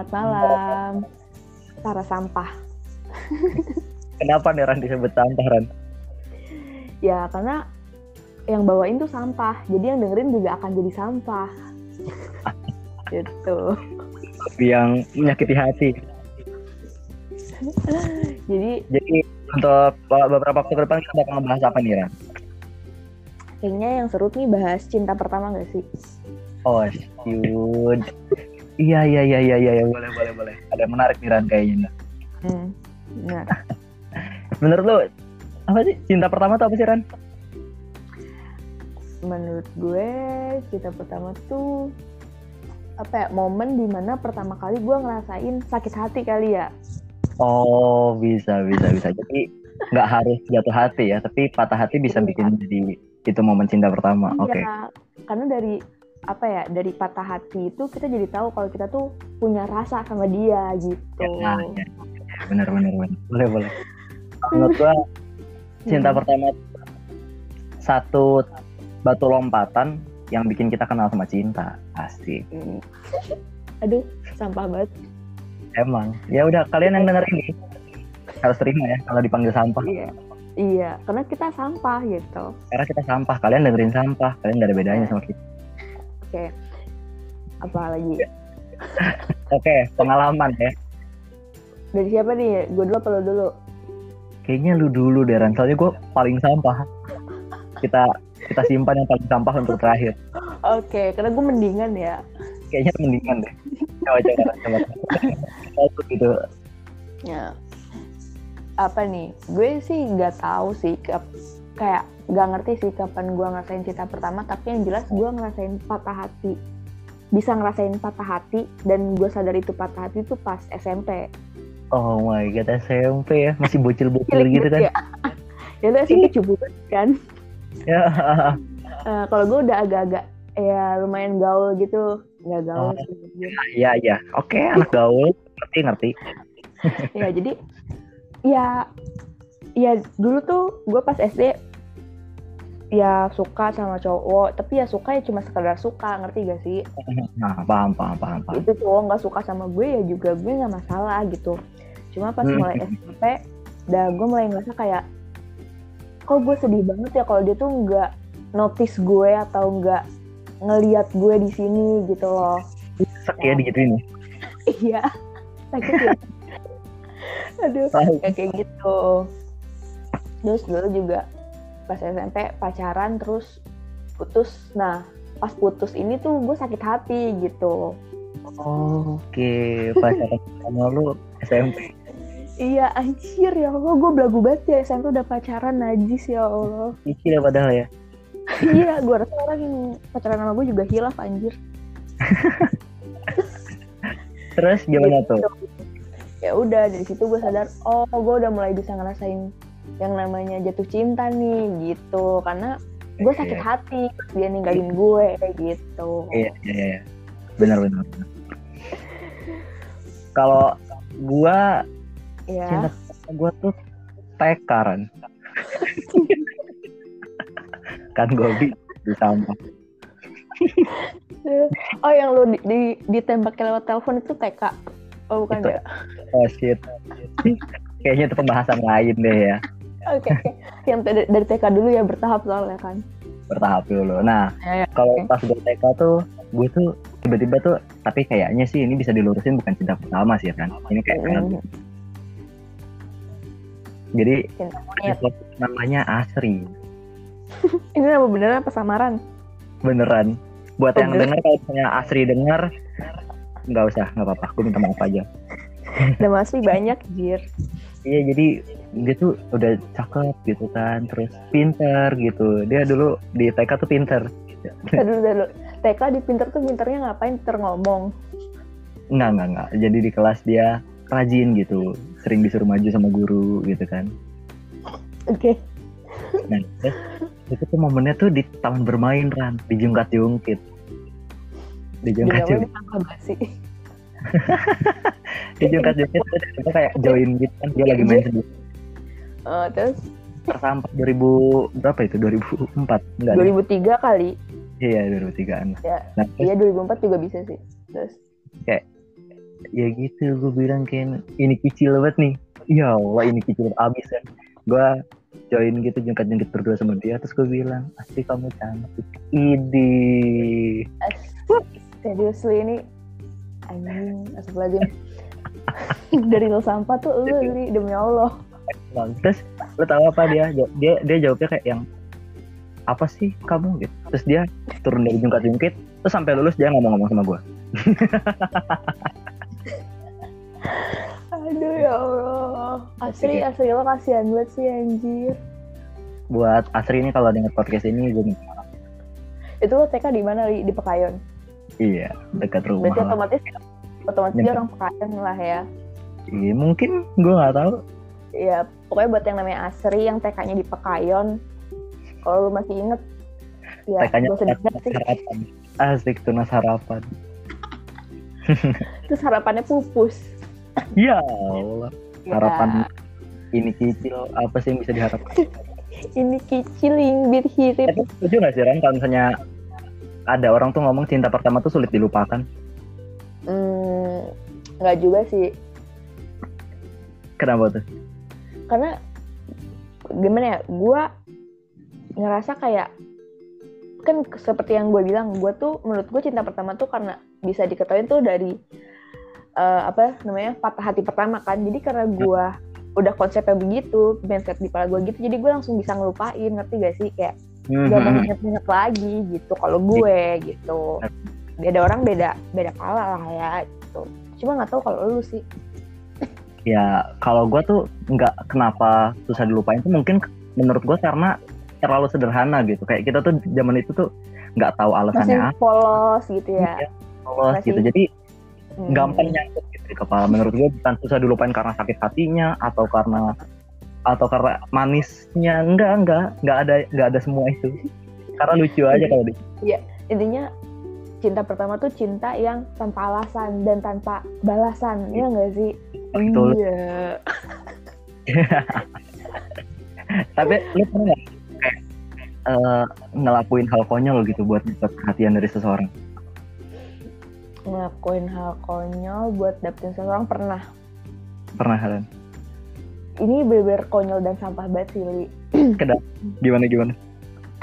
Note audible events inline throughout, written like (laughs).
Selamat malam. Para sampah. Kenapa nih Ran disebut sampah Ran? Ya karena yang bawain tuh sampah. Jadi yang dengerin juga akan jadi sampah. (laughs) gitu. Yang menyakiti hati. Jadi Jadi untuk beberapa waktu ke depan kita bakal ngebahas apa nih Ran? kayaknya yang seru nih bahas cinta pertama gak sih? Oh, shoot. Iya, iya, iya, iya, iya, boleh, boleh, boleh. Ada yang menarik nih Ran kayaknya. Hmm. Nah, (laughs) Menurut lu, apa sih cinta pertama tuh apa sih Ran? menurut gue cinta pertama tuh apa ya momen di mana pertama kali gue ngerasain sakit hati kali ya Oh, bisa, bisa, bisa. Jadi nggak harus jatuh hati ya, tapi patah hati bisa Iya. bikin jadi itu momen cinta pertama. Oke. Iya, karena dari apa ya dari patah hati itu kita jadi tahu kalau kita tuh punya rasa sama dia gitu. Ya, ya, ya, benar, benar, benar. Boleh, boleh. Menurut gua cinta Hmm. pertama satu batu lompatan yang bikin kita kenal sama cinta pasti Hmm. Aduh, sampah banget. emang ya udah kalian yang denger ini harus terima ya kalau dipanggil sampah Iya. Iya, karena kita sampah gitu. karena kita sampah kalian dengerin sampah kalian gak ada bedanya sama kita Oke. Apa lagi? (laughs) oke pengalaman ya Dari siapa nih? Gue dulu apa lo dulu? kayaknya lu dulu deh Ran soalnya gue paling sampah kita kita simpan yang paling sampah untuk terakhir Oke, karena gue mendingan ya. kayaknya mendingan deh coba coba coba coba gitu Ya. Apa nih? Gue sih nggak tahu sih kayak nggak ngerti sih kapan gue ngerasain cinta pertama. Tapi yang jelas gue ngerasain patah hati. Bisa ngerasain patah hati dan gue sadar itu patah hati itu pas SMP. oh my god SMP ya masih bocil-bocil gitu kan Ya, (laughs) ya itu SMP cupu banget kan. ya Eh, kalau gue udah agak-agak ya lumayan gaul gitu. Nggak gaul Oh. sih. anjir. Iya iya, oke anak gaul ngerti ngerti. (laughs) ya jadi ya ya dulu tuh gue pas SD ya suka sama cowok tapi ya suka ya cuma sekedar suka ngerti gak sih? (laughs) Nah paham paham paham paham. itu cowok nggak suka sama gue ya juga gue nggak masalah gitu. Cuma pas Hmm. mulai SMP dah gue mulai ngerasa kayak kok gue sedih banget ya kalau dia tuh nggak notice gue atau nggak ngeliat gue di sini gitu loh. Sek ya digituin. (laughs) iya sakit ya. (laughs) Aduh ya kayak gitu. Terus dulu juga pas SMP pacaran terus putus nah pas putus ini tuh gue sakit hati gitu Oke, pacaran (laughs) sama lu SMP. iya anjir ya Allah gue belagu banget ya SMP udah pacaran najis ya Allah Iki ya padahal ya. iya gue rasa orang yang pacaran sama gue juga hilaf anjir Terus gimana tuh? ya udah dari situ gue sadar oh gue udah mulai bisa ngerasain yang namanya jatuh cinta nih gitu karena gue sakit Iya. hati dia ninggalin gue gitu Iya iya iya. Benar benar. benar. Kalau gua ya cinta gua tuh TK (laughs) kan. kan gobi di sampah. oh yang lu di, di ditembak lewat telepon itu TK oh bukan Itu. ya Oh shit. Kayaknya itu pembahasan lain deh ya. (laughs) oke oke yang dari, dari TK dulu ya bertahap soalnya kan Bertahap dulu. Nah, ya, ya. kalau Oke. pas gue TK tuh gue tuh tiba-tiba tuh tapi kayaknya sih ini bisa dilurusin bukan cinta pertama sih kan ini kayak Mm, jadi cinta monyet. namanya Asri (laughs) ini nama beneran apa samaran beneran buat Oh, yang beneran? denger kalau misalnya Asri denger nggak usah nggak apa-apa gue minta maaf aja nama asli banyak jir iya jadi dia tuh udah cakep gitu kan terus pinter gitu dia dulu di TK tuh pinter dulu dulu TK di pinter tuh pinternya ngapain pinter ngomong Enggak, enggak, enggak. Jadi di kelas dia rajin gitu. Sering disuruh maju sama guru gitu kan. oke Nah, terus itu tuh momennya tuh di taman bermain kan, dijungkat-jungkit. Dijungkat-jungkit. Jawabnya apa (laughs) basi Dijungkat-jungkit terus kita kayak join gitu kan dia lagi main sendiri. Eh, terus Tersampah 2000 berapa itu? 2004 enggak? deh. 2003 kali Iya, 2003-an. Ya, Nah, iya 2004 juga bisa sih terus ya gitu gue bilang kayak ini kecil banget nih ya Allah ini kecil abis ya gue join gitu jengkat-jengkit berdua sama dia terus gue bilang asli kamu cantik idi seriously ini anjing astagfirullahaladzim (laughs) dari lo sampah tuh lu li demi Allah. Bang. terus lo tau apa dia? Dia dia jawabnya kayak yang apa sih kamu? gitu. Terus dia turun dari jungkat-jungkit terus sampai lulus dia ngomong-ngomong sama gue (laughs) aduh ya Allah. Asli asli lo kasihan banget sih anjir. Buat Asri ini kalau denger podcast ini gue minta maaf. itu lo TK di mana di Pekayon? Iya dekat rumah berarti otomatis otomatis dia orang Pekayon lah ya. Iya, mungkin gue nggak tahu. Ya pokoknya buat yang namanya Asri yang TK-nya di Pekayon kalau lu masih inget ya TK-nya harapan. Asik tunas harapan. (laughs) Terus harapannya pupus. Ya Allah Ya, harapan ini kecil apa sih yang bisa diharapkan? (laughs) Ini kiciling bir hirip. Setuju gak sih Ran kalau misalnya ada orang tuh ngomong cinta pertama tuh sulit dilupakan? Hmm, nggak juga sih. Kenapa tuh? Karena gimana ya gue ngerasa kayak kan seperti yang gue bilang gue tuh menurut gue cinta pertama tuh karena bisa diketahui tuh dari eh, apa namanya patah hati pertama kan. Jadi karena gue udah konsepnya begitu mindset di kepala gue gitu jadi gue langsung bisa ngelupain ngerti gak sih? Kayak gak mau inget-inget lagi gitu kalau gue gitu. Beda orang beda beda kala lah ya cuma nggak tahu kalau lu sih. Ya kalau gue tuh nggak kenapa susah dilupain tuh mungkin menurut gue karena terlalu sederhana gitu. Kayak kita tuh zaman itu tuh nggak tahu masih alasannya apa. polos gitu ya? Polos masih- gitu. jadi Hmm. gampang nyangkut gitu di kepala. Menurut gue bukan susah dilupain karena sakit hatinya atau karena atau karena manisnya. Enggak enggak enggak ada enggak ada semua itu. Karena lucu aja kalau di intinya cinta pertama tuh cinta yang tanpa alasan dan tanpa balasan ya nggak sih? Betul. iya. (laughs) Tapi lu pernah nggak kayak eh, ngelakuin hal konyol gitu buat dapat perhatian dari seseorang? Ngelakuin hal konyol buat dapetin seseorang pernah. Pernah Helen? Ini beber konyol dan sampah banget sih Li. gimana gimana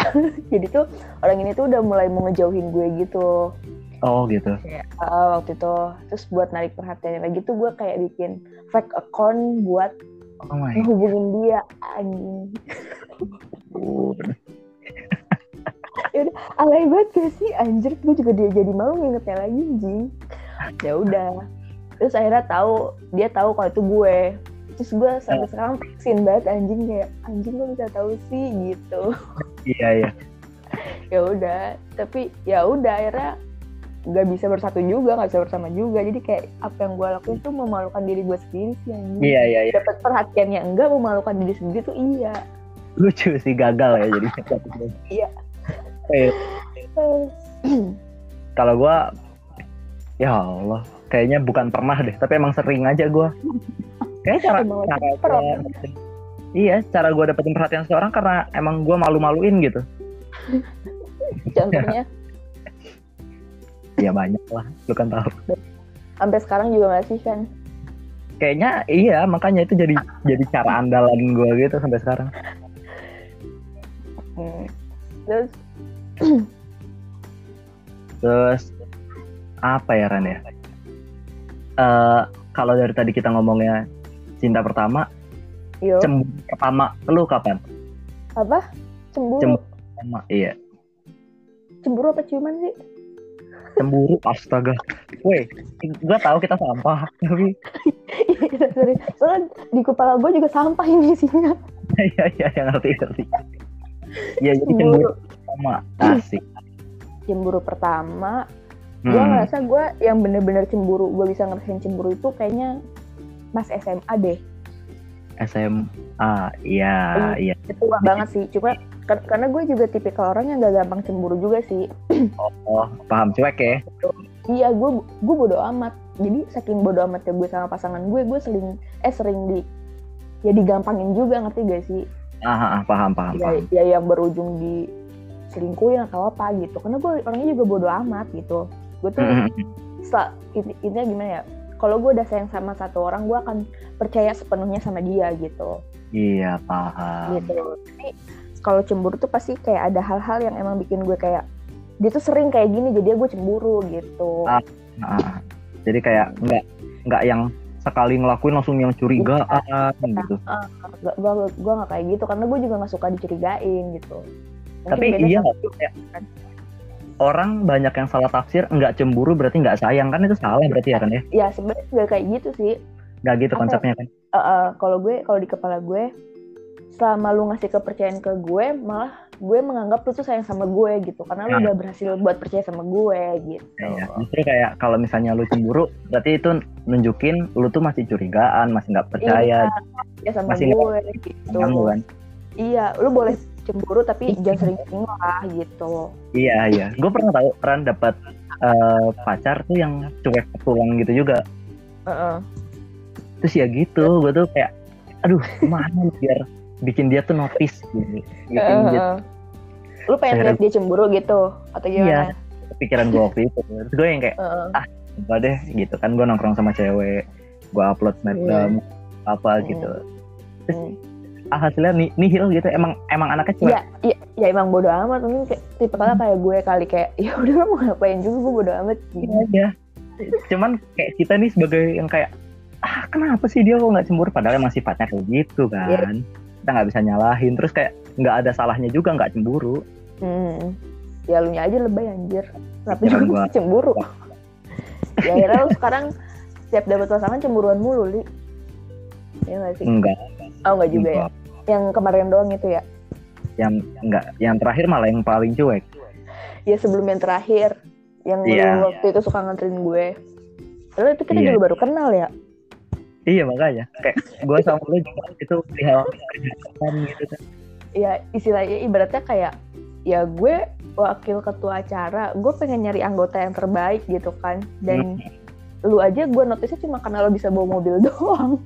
(laughs) jadi tuh orang ini tuh udah mulai mau ngejauhin gue gitu. Oh gitu. Kayak ah, waktu itu terus buat narik perhatiannya lagi tuh gue kayak bikin fake account buat oh my ngehubungin dia anjing. God (laughs) alay banget gak sih? Anjir gue juga dia jadi malu ngingetnya lagi anjing. Ya udah. Terus akhirnya tahu dia tahu kalau itu gue terus gue sampai sekarang vaksin banget anjing kayak anjing gue bisa tahu sih gitu. Iya iya. (laughs) Ya udah tapi ya udah akhirnya nggak bisa bersatu juga nggak bisa bersama juga. Jadi kayak apa yang gue lakuin tuh memalukan diri gue sendiri sih anjing. Iya iya iya. Dapat perhatiannya enggak memalukan diri sendiri tuh iya. Lucu sih gagal ya jadi. (laughs) Iya. Eh, (clears throat) kalau gua ya Allah kayaknya bukan pernah deh tapi emang sering aja gua kayak cara cara dapetin- iya cara gua dapetin perhatian seseorang karena emang gua malu-maluin gitu. (laughs) Contohnya? (laughs) Ya banyak lah lu kan tahu. Sampai sekarang juga nggak sih kan kayaknya iya makanya itu jadi jadi cara andalan gua gitu sampai sekarang. Hmm. terus? Terus apa ya Ran ya? Eh, kalau dari tadi kita ngomongnya cinta pertama yuk cemburu pertama. Lu kapan? Apa? Cemburu? Cemburu. pertama iya. Cemburu apa ciuman sih? Cemburu (laughs) astaga. Weh gua tahu kita sampah (laughs) tapi Sorry. soalnya di kepala gue juga sampah ini isinya. (laughs) Iya iya iya ngerti ngerti. Iya jadi Cemburu. cemburu pertama. Asik. Cemburu pertama gue Hmm. ngerasa gue yang bener-bener cemburu gue bisa ngerasain cemburu itu kayaknya pas SMA deh. SMA iya iya itu tua banget sih. Cuma kar- karena gue juga tipikal orang yang gak gampang cemburu juga sih. (clears throat) Oh paham. Cuek ya? Iya gue gue bodo amat. Jadi saking bodo amatnya gue sama pasangan gue gue sering eh sering di ya digampangin juga ngerti gak sih? Ah, ah, paham paham ya, paham. ya yang berujung di selingkuhin atau apa gitu. Karena gue orangnya juga bodo amat gitu. Gue tuh Hmm, ini intinya gimana ya kalau gue udah sayang sama satu orang gue akan percaya sepenuhnya sama dia gitu. Iya paham. gitu. Jadi kalau cemburu tuh pasti kayak ada hal-hal yang emang bikin gue kayak dia tuh sering kayak gini jadi gue cemburu gitu. Ah. Nah, jadi kayak nggak nggak yang sekali ngelakuin langsung yang curigaan gitu. gak, gue gue nggak kayak gitu karena gue juga nggak suka dicurigain gitu. Mungkin Tapi iya sama- kayak orang banyak yang salah tafsir nggak cemburu berarti nggak sayang kan itu salah berarti ya kan ya? ya sebenarnya nggak kayak gitu sih Nggak gitu Apa ya? konsepnya kan? Eh, eh, kalau gue kalau di kepala gue selama lu ngasih kepercayaan ke gue malah gue menganggap lu tuh sayang sama gue gitu karena lu Nah. udah berhasil buat percaya sama gue gitu Iya, justru kayak kalau misalnya lu cemburu, berarti itu nunjukin lu tuh masih curigaan, masih nggak percaya ya sama Masih gue gitu lu kan. iya lu boleh cemburu tapi jangan (laughs) sering-sering lah gitu Iya iya, gue pernah tahu pernah dapat eh, pacar tuh yang cuek ke tulang gitu juga. Heeh. Terus ya gitu, gue tuh kayak, aduh nih biar bikin dia tuh notice gitu. Bikin dia Heeh. lu pengen lihat dia cemburu gitu atau Iya. gimana pikiran gue waktu itu. Terus gue yang kayak, Heeh. apa deh gitu kan gue nongkrong sama cewek, gue upload snapgram apa Hmm. gitu. Hmm. Ah, hasilnya nih nihil gitu. Emang emang anaknya cuek. Iya, iya, ya emang bodo amat mungkin kayak tipe kala kayak gue kali kayak (laughs) ya udah lo mau ngapain juga gue bodo amat gitu. Iya aja. Cuman kayak kita nih sebagai yang kayak ah kenapa sih dia kok nggak cemburu padahal emang sifatnya kayak gitu kan. Iya. Kita nggak bisa nyalahin. Terus kayak nggak ada salahnya juga nggak cemburu. Hmm. Ya lu aja lebay anjir. Kenapa Pikiran juga gua. (laughs) cemburu? ya akhirnya lu sekarang setiap dapat pasangan cemburuan mulu, Li. Ya nggak sih? Enggak. Oh nggak juga ya? enggak. Yang kemarin doang itu ya? Yang enggak. Yang terakhir malah yang paling cuek. Ya sebelum yang terakhir. Yang Iya. waktu itu suka nganterin gue. Lalu itu kita Iya. juga baru kenal ya? Iya makanya. Kayak gue sama lu juga itu perihal kerjaan gitu kan. ya istilahnya ibaratnya kayak ya gue wakil ketua acara gue pengen nyari anggota yang terbaik gitu kan dan lu aja gue notice cuma karena lo bisa bawa mobil (laughs) doang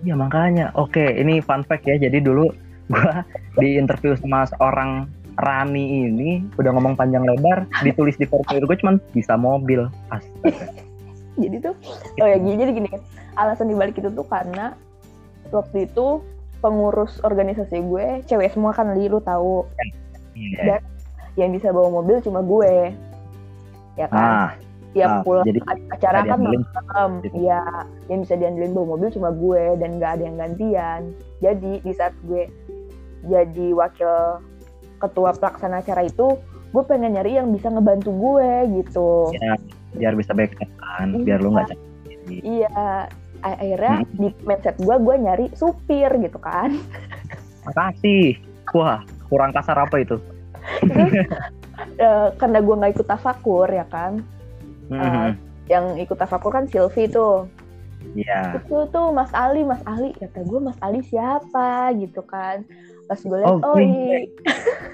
Iya makanya. Oke, ini fun fact ya. Jadi dulu gua di interview sama seorang Rani ini udah ngomong panjang lebar, ditulis di formulir gue cuman bisa mobil. Astaga. (laughs) jadi tuh oh ya gini jadi gini alasan dibalik itu tuh karena waktu itu pengurus organisasi gue cewek semua kan li lu tahu Iya. Dan- yang bisa bawa mobil cuma gue ya kan Ah, tiap ah, pulang jadi acara kan malam ya yang bisa diandelin bawa mobil cuma gue dan nggak ada yang gantian jadi di saat gue jadi wakil ketua pelaksana acara itu gue pengen nyari yang bisa ngebantu gue gitu ya, biar bisa backup kan, biar lu nggak capek. iya akhirnya Hmm. di mindset gue gue nyari supir gitu kan Makasih. Wah, kurang kasar apa itu? Terus, (laughs) eh, karena gue nggak ikut tafakur ya kan Mhm. yang ikut tafakur kan Silvi tuh Iya. itu tuh Mas Ali Mas Ali kata gue Mas Ali siapa gitu kan pas gue lihat Oh, oh, iya.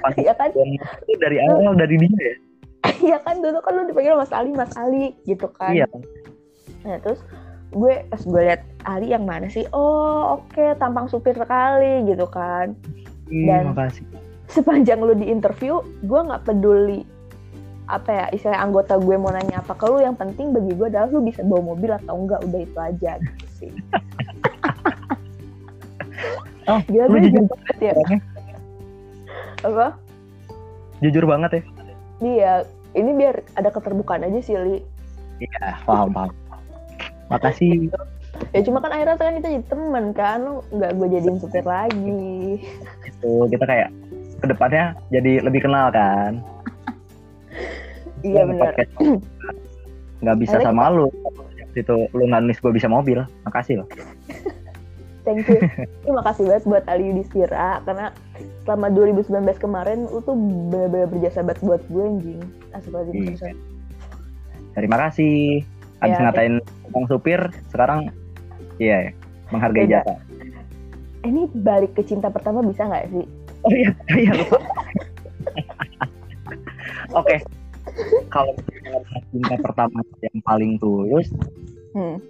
iya (laughs) iya kan itu dari awal dari dia ya. (laughs) iya kan dulu kan lu dipanggil Mas Ali Mas Ali gitu kan Iya. nah terus gue pas gue lihat Ali yang mana sih oh oke tampang supir sekali gitu kan Ih, Dan- makasih. sepanjang lu di interview gue nggak peduli apa ya istilah anggota gue mau nanya apa ke lu yang penting bagi gue adalah lu bisa bawa mobil atau enggak udah itu aja gitu sih (laughs) Oh, Gila lu gue jujur banget ya apa Jujur banget ya. Iya, ini biar ada keterbukaan aja sih, Li. Iya, paham, paham. Makasih. Ya cuma kan akhirnya kan kita jadi temen kan, lu nggak gue jadiin supir lagi. itu kita kayak ke depannya jadi lebih kenal kan Iya benar. (clears throat) nggak bisa sama lu itu lu nggak nulis gue bisa mobil makasih loh (laughs) Thank you. Terima kasih banget buat Ali Yudhistira karena selama 2019 kemarin lu tuh benar-benar berjasa banget buat gue anjing. Astagfirullahaladzim. Iya. terima kasih habis Ya, ngatain bang supir sekarang iya ya, menghargai Beda. jasa Ini balik ke cinta pertama bisa nggak sih? oh iya (laughs) iya lupa (laughs) oke kalau cinta pertama yang paling tulus Hmm.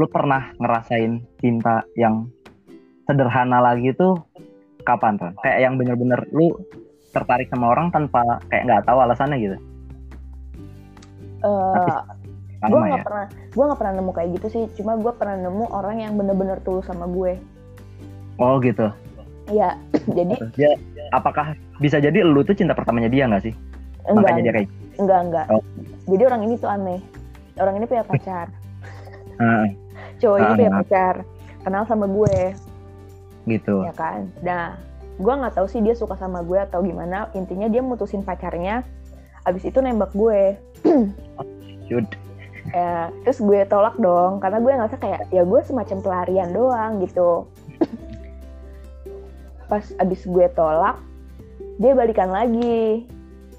lu pernah ngerasain cinta yang sederhana lagi tuh kapan tuh? Kayak yang bener-bener lu tertarik sama orang tanpa kayak nggak tahu alasannya gitu. Eh, gue nggak ya pernah gue nggak pernah nemu kayak gitu sih cuma gue pernah nemu orang yang bener-bener tulus sama gue oh gitu Iya, (clears throat) jadi dia apakah bisa jadi lu tuh cinta pertamanya dia nggak sih enggak, makanya dia kayak enggak, enggak. Oh. Jadi orang ini tuh aneh. Orang ini punya (laughs) pacar. Heeh, Cowok ini Ah. punya pacar. Kenal sama gue, gitu ya kan? Nah, gue nggak tahu sih dia suka sama gue atau gimana. Intinya dia mutusin pacarnya. Abis itu nembak gue. (clears throat) Shoot. Ya, terus gue tolak dong, karena gue ngerasa kayak ya gue semacam pelarian doang gitu. (clears throat) Pas abis gue tolak, dia balikan lagi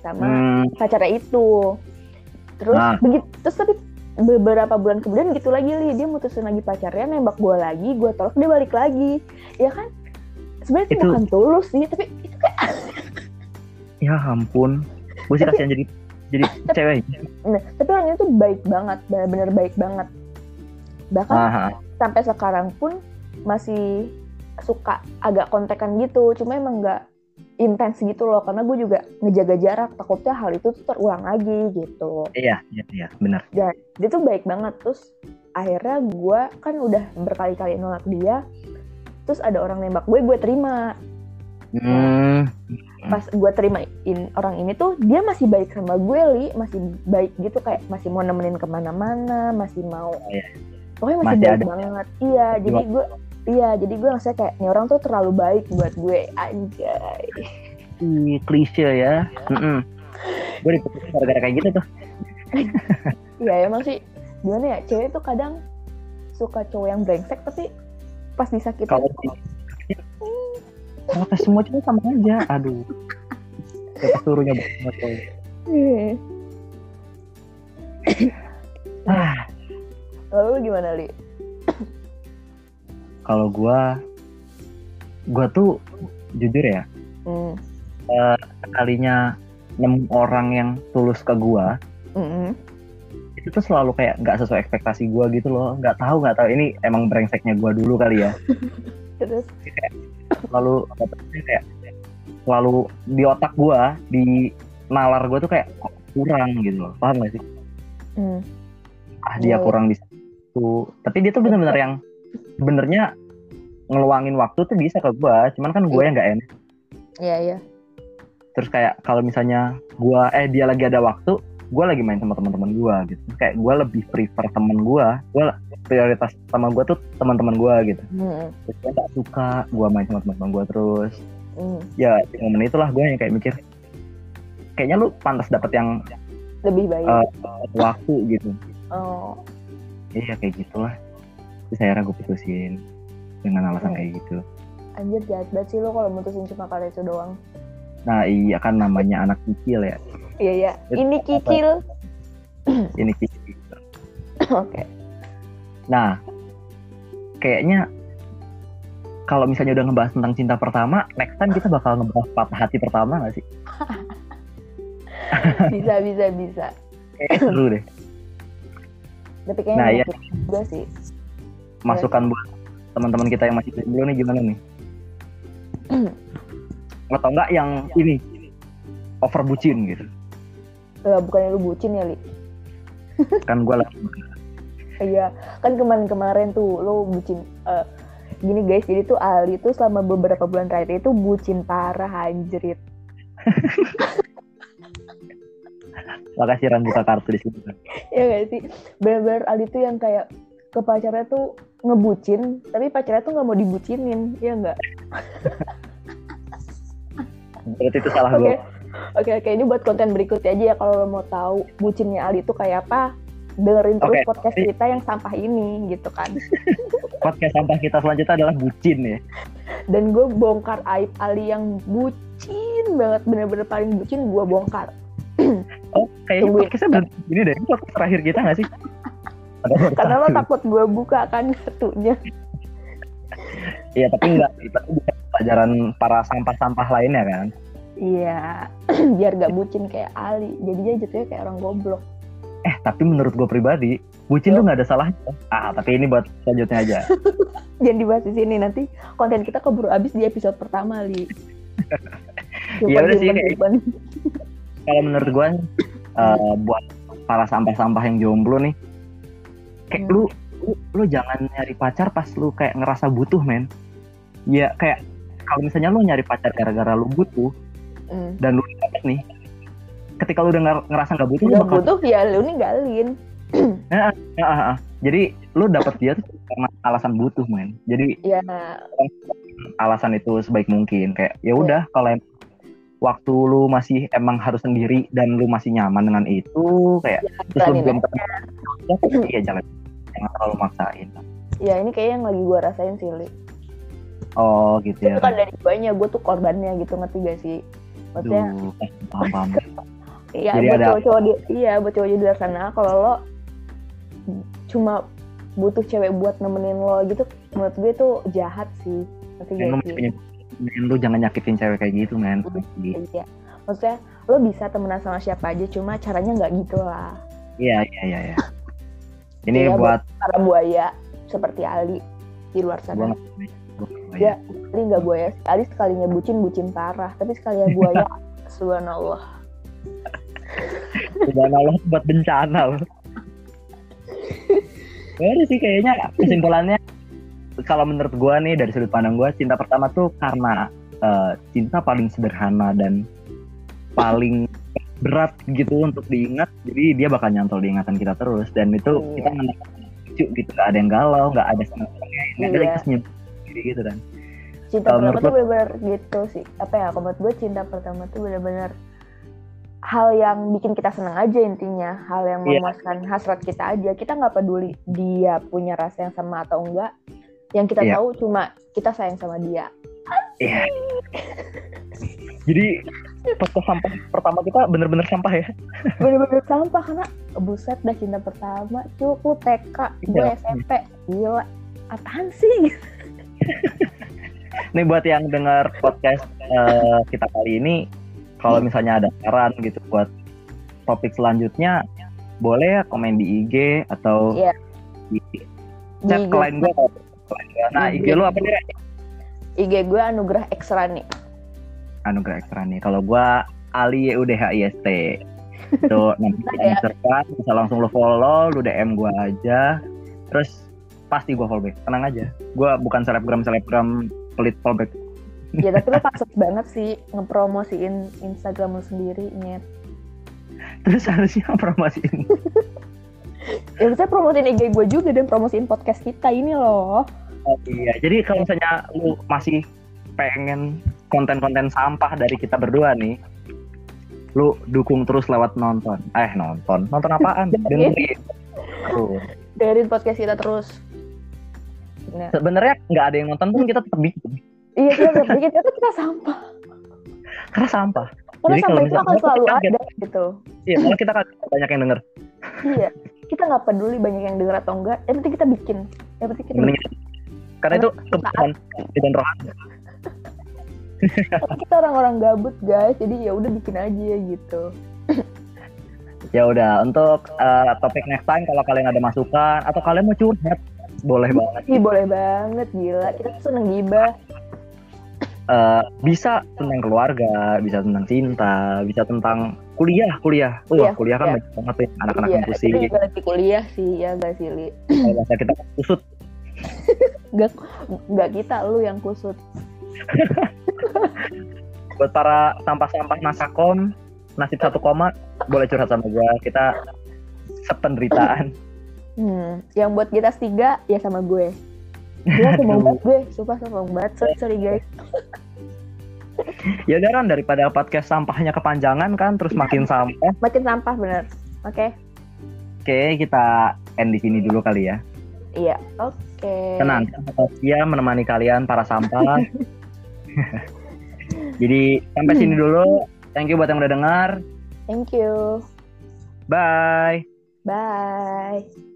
sama Hmm, pacarnya itu. Terus Ah. begitu, terus tapi beberapa bulan kemudian gitu lagi li dia mutusin lagi pacarnya nembak gue lagi, gue tolak dia balik lagi, ya kan? Sebenarnya itu bukan tulus sih, tapi itu kayak (laughs) ya ampun gue sih kasihan jadi jadi (laughs) cewek nah, tapi orang itu baik banget, benar-benar baik banget. Bahkan ah, ah. sampai sekarang pun masih suka agak kontekan gitu cuma emang nggak intens gitu loh karena gue juga ngejaga jarak takutnya hal itu tuh terulang lagi gitu. Iya iya iya benar. Dan dia tuh baik banget terus akhirnya gue kan udah berkali-kali nolak dia terus ada orang nembak gue gue terima. Hmm, pas gue terimain orang ini tuh dia masih baik sama gue li. Masih baik gitu kayak masih mau nemenin ke mana-mana masih mau iya. pokoknya masih, Masih baik ada. banget. Iya jadi gue iya jadi gue ngerasa kayak ini orang tuh terlalu baik buat gue anjay. Ih, klise ya. Gue diputusin gara-gara kayak gitu tuh. Iya emang sih. Gimana ya cewek tuh kadang suka cowok yang brengsek tapi pas disakitin kalau kalau ke semua cewek sama aja aduh. Kita suruhnya banget coy. Eh, ah. Lalu lu gimana li kalau gua gua tuh jujur ya hmm. kalinya nemu orang yang tulus ke gua Mm-mm. itu tuh selalu kayak nggak sesuai ekspektasi gua gitu loh nggak tahu nggak tahu ini emang brengseknya gua dulu kali ya (laughs) terus tuh, kayak selalu di otak gua di nalar gua tuh kayak kok kurang gitu loh paham gak sih hmm. ah dia Iya. kurang di situ tapi dia tuh bener-bener yang sebenarnya ngeluangin waktu tuh bisa ke gua cuman kan gue yang nggak enak. Iya iya. Terus kayak kalau misalnya gua eh dia lagi ada waktu gua lagi main sama teman-teman gua gitu. Terus kayak gua lebih prefer teman gua gua prioritas sama gua tuh teman-teman gua gitu. Hmm. terus dia nggak suka gua main sama teman-teman gua terus. Hmm. ya di momen itulah gua yang kayak mikir kayaknya lu pantas dapet yang lebih baik. Eh, waktu gitu. Oh. Iya kayak gitulah terus akhirnya gue putusin dengan alasan Hmm. kayak gitu. Anjir jahat banget sih lo kalau mutusin cuma kali itu doang. Nah iya kan namanya anak kecil ya. Iya iya. Ini kicil ini kecil oke. Nah kayaknya kalau misalnya udah ngebahas tentang cinta pertama next time kita bakal ngebahas patah hati pertama gak sih? (laughs) Bisa bisa bisa. Kayaknya seru deh. Tapi kayaknya Nah, menyakiti juga sih masukan buat teman-teman kita yang masih jomblo nih gimana nih? (clears throat) Atau enggak yang ini over bucin gitu? Eh, bukannya lu bucin ya li? (laughs) Kan gue lagi iya kan kemarin-kemarin tuh lo bucin eh, gini guys jadi tuh Ali tuh selama beberapa bulan terakhir itu bucin parah anjrit. (laughs) Makasih Ran buka kartu di sini. Ya gak sih? Bener-bener Ali tuh yang kayak ke pacarnya tuh ngebucin tapi pacarnya tuh nggak mau dibucinin ya nggak berarti itu salah oke gue oke oke ini buat konten berikutnya aja ya kalau lo mau tahu bucinnya Ali tuh kayak apa dengerin terus podcast kita yang sampah ini gitu kan (laughs) podcast sampah kita selanjutnya adalah bucin ya dan gue bongkar aib Ali yang bucin banget bener-bener paling bucin gue bongkar (clears throat) Oh, kayaknya Tungguin. podcastnya ini deh. Podcast terakhir kita nggak sih? Karena lo takut gue buka kan kartunya Iya, tapi enggak. Itu bisa pelajaran para sampah-sampah lainnya kan. iya (clears throat) biar gak bucin kayak Ali jadinya jatuhnya kayak orang goblok Eh, tapi menurut gue pribadi, bucin tuh nggak ada salahnya. Ah, tapi ini buat selanjutnya aja. (laughs) jangan dibahas di sini nanti konten kita keburu habis di episode pertama li (laughs) Ya udah sih. Kalau menurut gue, eh, buat para sampah-sampah yang jomblo nih, kayak Hmm. lu, lu lu jangan nyari pacar pas lu kayak ngerasa butuh men ya kayak kalau misalnya lu nyari pacar gara-gara lu butuh Hmm. dan lu dapet nih ketika lu udah nger- ngerasa nggak butuh lu bakal butuh ya lu ninggalin. (clears throat) Jadi lu dapet dia tuh karena alasan butuh men jadi Ya, alasan itu sebaik mungkin kayak ya udah kalau em- waktu lu masih emang harus sendiri dan lu masih nyaman dengan itu kayak terus lu belum pernah iya jalan jangan terlalu maksain ya ini kayak yang lagi gue rasain sih, Li. oh gitu Itu ya bukan dari guanya, gue tuh korbannya gitu, ngerti gak sih? Maksudnya, Aduh, paham, paham. (laughs) iya buat ada- cowok-cowok di, iya buat cowok di luar sana, kalau lo cuma butuh cewek buat nemenin lo gitu, menurut gue tuh jahat sih. Ngerti gak sih? Men, lu jangan nyakitin cewek kayak gitu men Iya. Maksudnya, lo bisa temenan sama siapa aja, cuma caranya nggak gitu lah. iya iya iya iya ini Iya, buat Para buaya, seperti Ali di luar sana. Ya, Ali nggak buaya. Ali sekalinya bucin, bucin parah. Tapi sekalinya buaya, (laughs) subhanallah. Udah Allah buat bencana loh. Ya udah sih kayaknya kesimpulannya kalau menurut gua nih dari sudut pandang gua cinta pertama tuh karena eh, cinta paling sederhana dan paling berat gitu untuk diingat. Jadi dia bakal nyantol di ingatan kita terus dan itu Iya. kita menangkap lucu gitu. Nggak ada yang galau nggak ada senang senangnya nggak ada Iya. yang sendiri gitu kan. Cinta Kalau pertama tuh bener-bener gitu sih. Apa ya kalau menurut gue cinta pertama tuh bener-bener hal yang bikin kita senang aja intinya. Hal yang Iya. memuaskan hasrat kita aja. Kita nggak peduli dia punya rasa yang sama atau enggak yang kita Iya. tahu cuma kita sayang sama dia Iya. jadi podcast sampah pertama kita bener-bener sampah ya bener-bener sampah karena buset dah cinta pertama cukup TK gue Iya. SMP gila apaan sih Nih buat yang dengar podcast eh, kita kali ini, kalau misalnya ada saran gitu buat topik selanjutnya, boleh ya komen di IG atau Iya. di chat klien gue. Nah IG IG. lu apa nih? IG gue anugerah ekstra nih Anugerah ekstra nih. Kalau gua Ali UDHIST. Tuh (laughs) nanti kita ya. Instagram, bisa langsung lu follow, lu DM gua aja. Terus pasti gua follow back. Tenang aja. Gua bukan selebgram selebgram pelit follow back. ya tapi lo (laughs) paksa banget sih ngepromosiin Instagram lo sendiri nyet Terus harusnya promosiin. (laughs) ya bisa promosiin IG gue juga dan promosiin podcast kita ini loh Oh iya, jadi kalau misalnya lu masih pengen konten-konten sampah dari kita berdua nih, lu dukung terus lewat nonton. Eh nonton, nonton apaan? (laughs) Dengerin. Dengerin. Podcast kita terus nah Sebenarnya nggak ada yang nonton pun kita tetap bikin iya kita tetap bikin kita kita sampah karena sampah. karena Jadi sampah itu akan selalu kaget. ada gitu Iya, kalau kita kan banyak yang denger. iya (laughs) kita nggak peduli banyak yang denger atau enggak yang penting kita bikin. Yang penting kita bikin. karena itu kebutuhan dan rohani. Kita orang-orang gabut guys jadi ya udah bikin aja gitu. Ya udah, untuk eh, topik next time kalau kalian ada masukan atau kalian mau curhat, boleh banget. Ih boleh banget gila. Kita tuh seneng gibah. Eh, bisa tentang keluarga, bisa tentang cinta, bisa tentang kuliah, kuliah. Wah, Iya, kuliah kan iya. banyak banget tuh anak-anak iya yang pusing. kita juga lagi kuliah sih ya gak sih Li Kalau kita kusut. (laughs) nggak kita lu yang kusut (laughs) Buat para sampah-sampah nasakom, nasib satu koma, boleh curhat sama gua. Kita sependeritaan. (laughs) Hmm, yang buat kita tiga ya sama gue. Gue sombong banget gue, sumpah sombong banget. Sorry, sorry guys. (laughs) ya udah Ron, daripada podcast sampahnya kepanjangan kan, terus makin sampah. Makin sampah bener. Oke, Oke, kita end di sini dulu kali ya. iya. Oke. Tenang, dia menemani kalian para sampah. (laughs) Jadi sampai sini dulu. Thank you buat yang udah dengar. Thank you. Bye. Bye.